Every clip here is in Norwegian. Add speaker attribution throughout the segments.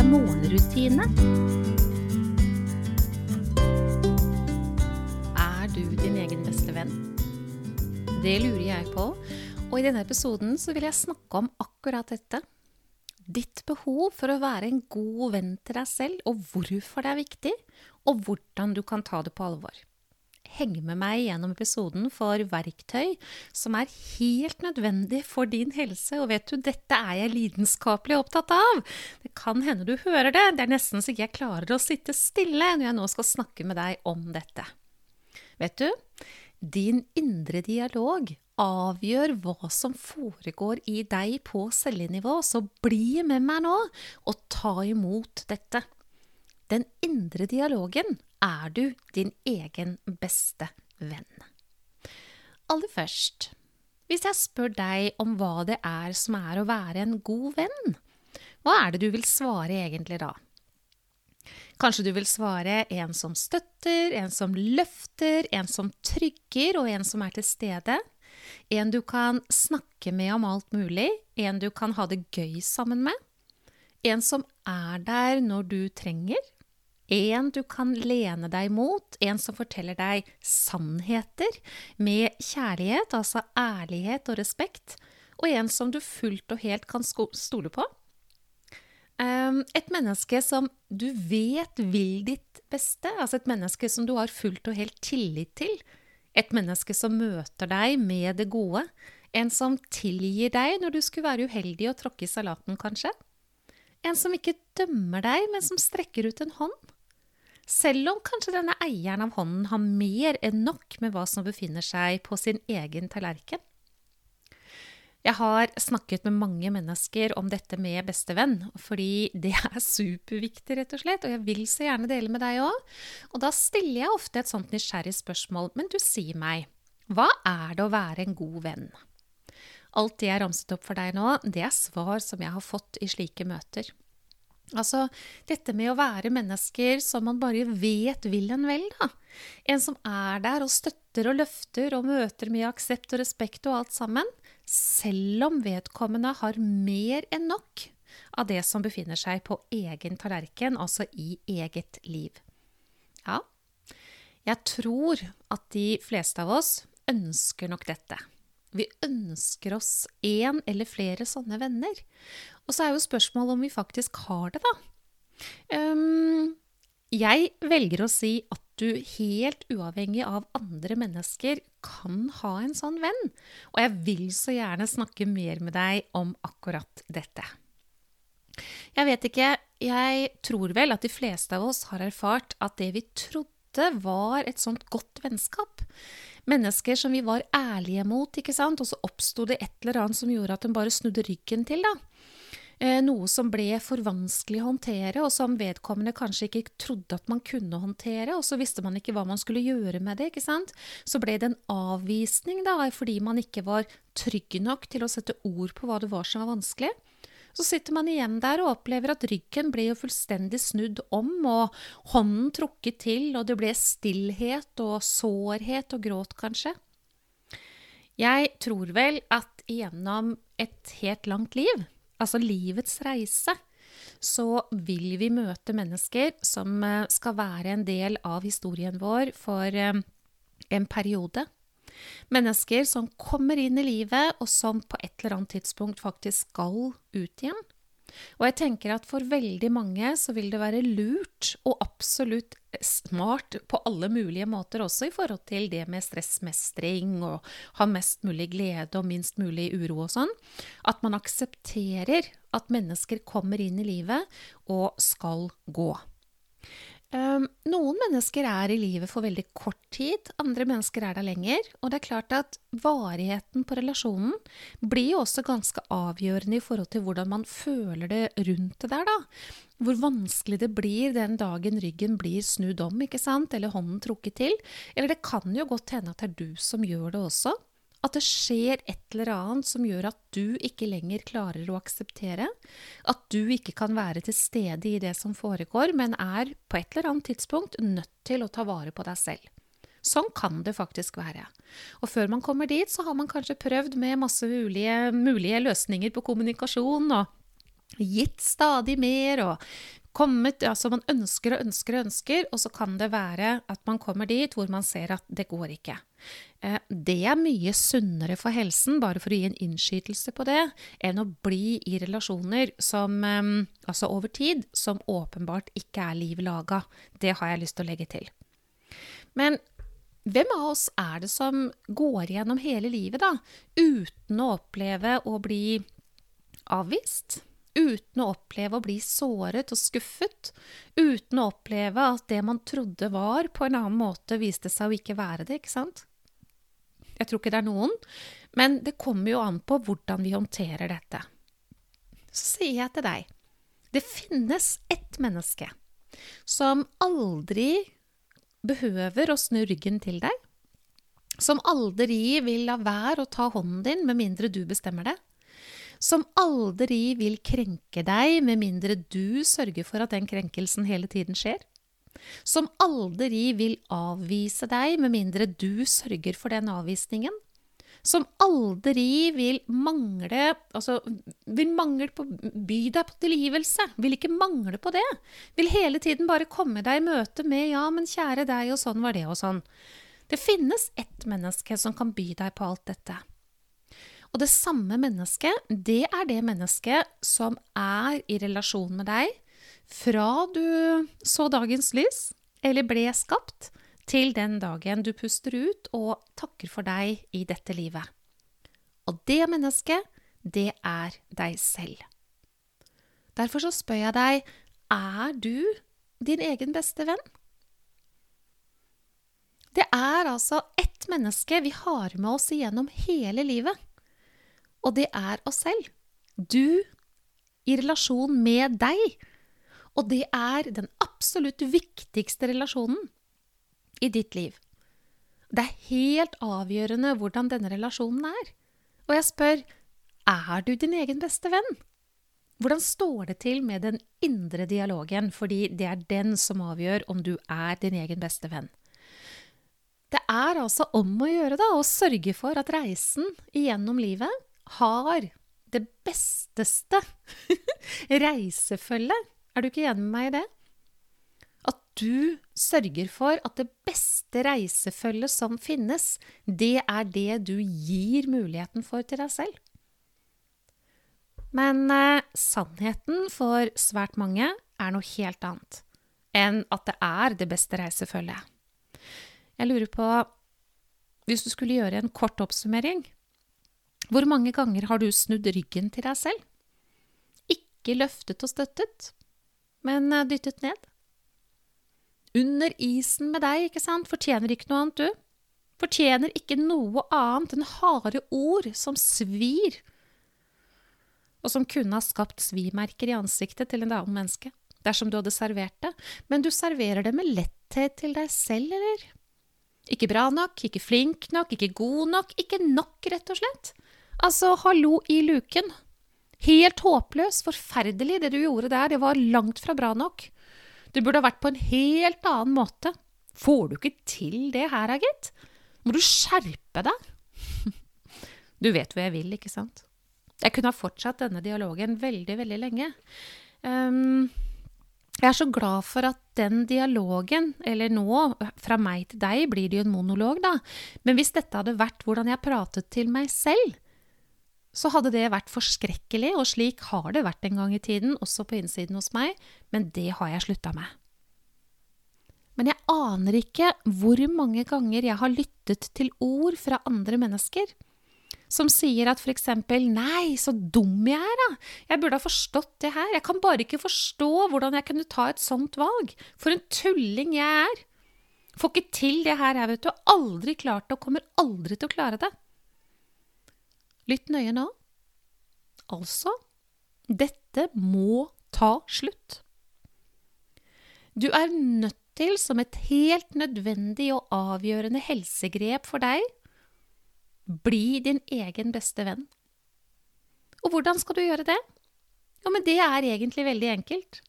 Speaker 1: morgenrutine. Er du din egen beste venn? Det lurer jeg på, og i denne episoden vil jeg snakke om akkurat dette. Ditt behov for å være en god venn til deg selv, og hvorfor det er viktig, og hvordan du kan ta det på alvor henge med meg gjennom episoden for verktøy som er helt nødvendig for din helse. Og vet du, dette er jeg lidenskapelig opptatt av. Det kan hende du hører det. Det er nesten så jeg klarer å sitte stille når jeg nå skal snakke med deg om dette. Vet du, din indre dialog avgjør hva som foregår i deg på cellenivå, så bli med meg nå og ta imot dette. Den indre dialogen er du din egen beste venn. Aller først, hvis jeg spør deg om hva det er som er å være en god venn, hva er det du vil svare egentlig da? Kanskje du vil svare en som støtter, en som løfter, en som trygger, og en som er til stede. En du kan snakke med om alt mulig, en du kan ha det gøy sammen med. En som er der når du trenger, en du kan lene deg mot, en som forteller deg sannheter med kjærlighet, altså ærlighet og respekt, og en som du fullt og helt kan stole på. Ehm, et menneske som du vet vil ditt beste, altså et menneske som du har fullt og helt tillit til. Et menneske som møter deg med det gode. En som tilgir deg når du skulle være uheldig og tråkke i salaten, kanskje. En som ikke dømmer deg, men som strekker ut en hånd. Selv om kanskje denne eieren av hånden har mer enn nok med hva som befinner seg på sin egen tallerken. Jeg har snakket med mange mennesker om dette med bestevenn, fordi det er superviktig, rett og slett, og jeg vil så gjerne dele med deg òg. Og da stiller jeg ofte et sånt nysgjerrig spørsmål, men du sier meg, hva er det å være en god venn? Alt det jeg ramset opp for deg nå, det er svar som jeg har fått i slike møter. Altså, dette med å være mennesker som man bare vet vil en vel, da. En som er der og støtter og løfter og møter med aksept og respekt og alt sammen, selv om vedkommende har mer enn nok av det som befinner seg på egen tallerken, altså i eget liv. Ja, jeg tror at de fleste av oss ønsker nok dette. Vi ønsker oss én eller flere sånne venner. Og så er jo spørsmålet om vi faktisk har det, da. Um, jeg velger å si at du helt uavhengig av andre mennesker kan ha en sånn venn. Og jeg vil så gjerne snakke mer med deg om akkurat dette. Jeg vet ikke, jeg tror vel at de fleste av oss har erfart at det vi trodde var et sånt godt vennskap, mennesker som vi var ærlige mot, ikke sant, og så oppsto det et eller annet som gjorde at de bare snudde ryggen til, da. Eh, noe som ble for vanskelig å håndtere, og som vedkommende kanskje ikke trodde at man kunne håndtere, og så visste man ikke hva man skulle gjøre med det, ikke sant. Så ble det en avvisning, da, fordi man ikke var trygg nok til å sette ord på hva det var som var vanskelig. Så sitter man igjen der og opplever at ryggen ble jo fullstendig snudd om, og hånden trukket til, og det ble stillhet og sårhet og gråt, kanskje. Jeg tror vel at gjennom et helt langt liv, altså livets reise, så vil vi møte mennesker som eh, skal være en del av historien vår for eh, en periode. Mennesker som kommer inn i livet, og som på et eller annet tidspunkt faktisk skal ut igjen. Og jeg tenker at for veldig mange så vil det være lurt og absolutt smart på alle mulige måter, også i forhold til det med stressmestring og ha mest mulig glede og minst mulig uro og sånn, at man aksepterer at mennesker kommer inn i livet og skal gå. Um, noen mennesker er i livet for veldig kort tid, andre mennesker er der lenger. Og det er klart at varigheten på relasjonen blir jo også ganske avgjørende i forhold til hvordan man føler det rundt det der, da. Hvor vanskelig det blir den dagen ryggen blir snudd om, ikke sant, eller hånden trukket til. Eller det kan jo godt hende at det er du som gjør det også. At det skjer et eller annet som gjør at du ikke lenger klarer å akseptere. At du ikke kan være til stede i det som foregår, men er på et eller annet tidspunkt nødt til å ta vare på deg selv. Sånn kan det faktisk være. Og før man kommer dit, så har man kanskje prøvd med masse mulige, mulige løsninger på kommunikasjon og gitt stadig mer og kommet Altså man ønsker og ønsker og ønsker, og så kan det være at man kommer dit hvor man ser at det går ikke. Eh, det er mye sunnere for helsen, bare for å gi en innskytelse på det, enn å bli i relasjoner som eh, Altså over tid, som åpenbart ikke er liv laga. Det har jeg lyst til å legge til. Men hvem av oss er det som går gjennom hele livet, da, uten å oppleve å bli avvist? uten å oppleve å bli såret og skuffet, uten å oppleve at det man trodde var på en annen måte, viste seg å ikke være det, ikke sant? Jeg tror ikke det er noen, men det kommer jo an på hvordan vi håndterer dette. Så sier jeg til deg, det finnes ett menneske som aldri behøver å snu ryggen til deg, som aldri vil la være å ta hånden din med mindre du bestemmer det, som aldri vil krenke deg med mindre du sørger for at den krenkelsen hele tiden skjer. Som aldri vil avvise deg med mindre du sørger for den avvisningen. Som aldri vil mangle Altså, vil mangle på By deg på tilgivelse. Vil ikke mangle på det. Vil hele tiden bare komme deg i møte med 'ja, men kjære deg', og sånn var det, og sånn. Det finnes ett menneske som kan by deg på alt dette. Og det samme mennesket, det er det mennesket som er i relasjon med deg fra du så dagens lys, eller ble skapt, til den dagen du puster ut og takker for deg i dette livet. Og det mennesket, det er deg selv. Derfor så spør jeg deg, er du din egen beste venn? Det er altså ett menneske vi har med oss igjennom hele livet og det er oss selv. Du i relasjon med deg. Og det er den absolutt viktigste relasjonen i ditt liv. Det er helt avgjørende hvordan denne relasjonen er. Og jeg spør, er du din egen beste venn? Hvordan står det til med den indre dialogen, fordi det er den som avgjør om du er din egen beste venn? Det er altså om å gjøre da, å sørge for at reisen igjennom livet har det besteste reisefølget. Er du ikke enig med meg i det? At du sørger for at det beste reisefølget som finnes, det er det du gir muligheten for til deg selv. Men eh, sannheten for svært mange er noe helt annet enn at det er det beste reisefølget. Jeg lurer på, hvis du skulle gjøre en kort oppsummering, hvor mange ganger har du snudd ryggen til deg selv? Ikke løftet og støttet, men eh, dyttet ned. Under isen med deg, ikke sant, fortjener ikke noe annet, du. Fortjener ikke noe annet enn harde ord som svir, og som kunne ha skapt svimerker i ansiktet til en annen menneske dersom du hadde servert det, men du serverer det med letthet til deg selv, eller? Ikke bra nok, ikke flink nok, ikke god nok, ikke nok, rett og slett. Altså, hallo i luken. Helt håpløs, forferdelig. Det du gjorde der, det var langt fra bra nok. Du burde ha vært på en helt annen måte. Får du ikke til det her, gitt? Må du skjerpe deg? Du vet hvor jeg vil, ikke sant? Jeg kunne ha fortsatt denne dialogen veldig, veldig lenge. Um, jeg er så glad for at den dialogen, eller nå, fra meg til deg, blir det jo en monolog, da. Men hvis dette hadde vært hvordan jeg pratet til meg selv, så hadde det vært forskrekkelig, og slik har det vært en gang i tiden, også på innsiden hos meg, men det har jeg slutta med. Men jeg aner ikke hvor mange ganger jeg har lyttet til ord fra andre mennesker som sier at f.eks.: Nei, så dum jeg er, da. Jeg burde ha forstått det her. Jeg kan bare ikke forstå hvordan jeg kunne ta et sånt valg. For en tulling jeg er. Får ikke til det her, jeg, vet du. Aldri klart det, og kommer aldri til å klare det. Lytt nøye nå. Altså, dette må ta slutt. Du er nødt til, som et helt nødvendig og avgjørende helsegrep for deg, bli din egen beste venn. Og hvordan skal du gjøre det? Jo, men det er egentlig veldig enkelt.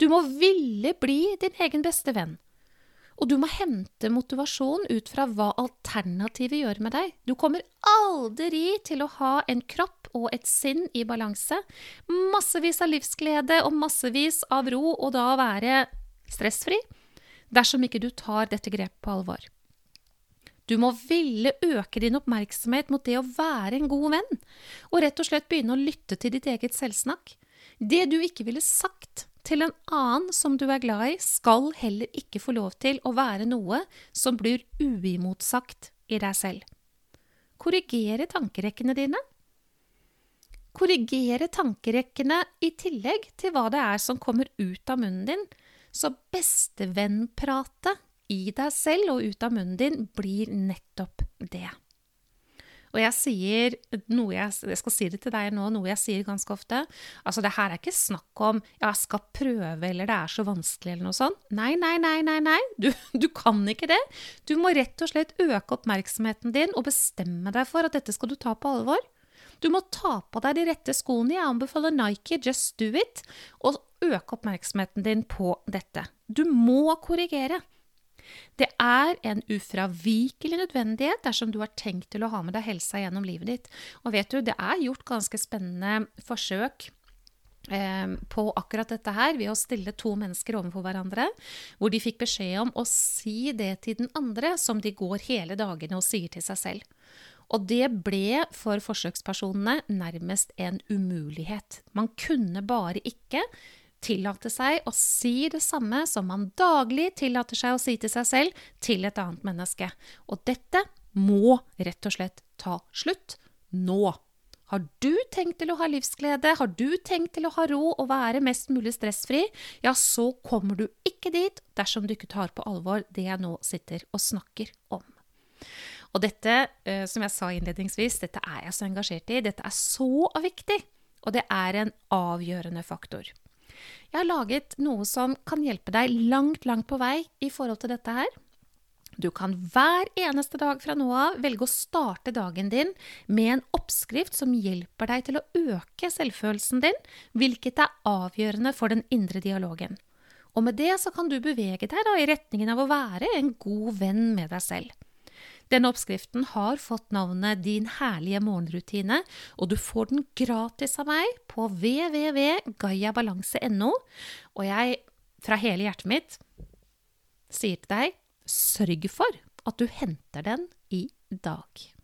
Speaker 1: Du må ville bli din egen beste venn. Og du må hente motivasjon ut fra hva alternativet gjør med deg. Du kommer aldri til å ha en kropp og et sinn i balanse, massevis av livsglede og massevis av ro, og da være stressfri, dersom ikke du tar dette grepet på alvor. Du må ville øke din oppmerksomhet mot det å være en god venn, og rett og slett begynne å lytte til ditt eget selvsnakk. Det du ikke ville sagt til en annen som du er glad i, skal heller ikke få lov til å være noe som blir uimotsagt i deg selv. Korrigere tankerekkene dine. Korrigere tankerekkene i tillegg til hva det er som kommer ut av munnen din. Så bestevennpratet i deg selv og ut av munnen din blir nettopp det. Og jeg sier noe jeg, jeg, skal si det til deg nå, noe jeg sier ganske ofte. Altså, det her er ikke snakk om ja, jeg skal prøve, eller det er så vanskelig, eller noe sånt. Nei, nei, nei, nei, nei. Du, du kan ikke det. Du må rett og slett øke oppmerksomheten din og bestemme deg for at dette skal du ta på alvor. Du må ta på deg de rette skoene. Jeg anbefaler Nike Just Do It. Og øke oppmerksomheten din på dette. Du må korrigere. Det er en ufravikelig nødvendighet dersom du har tenkt til å ha med deg helsa gjennom livet ditt. Og vet du, det er gjort ganske spennende forsøk eh, på akkurat dette her, ved å stille to mennesker overfor hverandre, hvor de fikk beskjed om å si det til den andre som de går hele dagene og sier til seg selv. Og det ble for forsøkspersonene nærmest en umulighet. Man kunne bare ikke tillate seg å si det samme som man daglig tillater seg å si til seg selv, til et annet menneske. Og dette må rett og slett ta slutt nå. Har du tenkt til å ha livsglede, har du tenkt til å ha ro og være mest mulig stressfri, ja, så kommer du ikke dit dersom du ikke tar på alvor det jeg nå sitter og snakker om. Og dette, eh, som jeg sa innledningsvis, dette er jeg så engasjert i. Dette er så viktig, og det er en avgjørende faktor. Jeg har laget noe som kan hjelpe deg langt, langt på vei i forhold til dette her. Du kan hver eneste dag fra nå av velge å starte dagen din med en oppskrift som hjelper deg til å øke selvfølelsen din, hvilket er avgjørende for den indre dialogen. Og med det så kan du bevege deg da i retningen av å være en god venn med deg selv. Denne oppskriften har fått navnet Din herlige morgenrutine, og du får den gratis av meg på www.gayabalanse.no. Og jeg, fra hele hjertet mitt, sier til deg sørg for at du henter den i dag.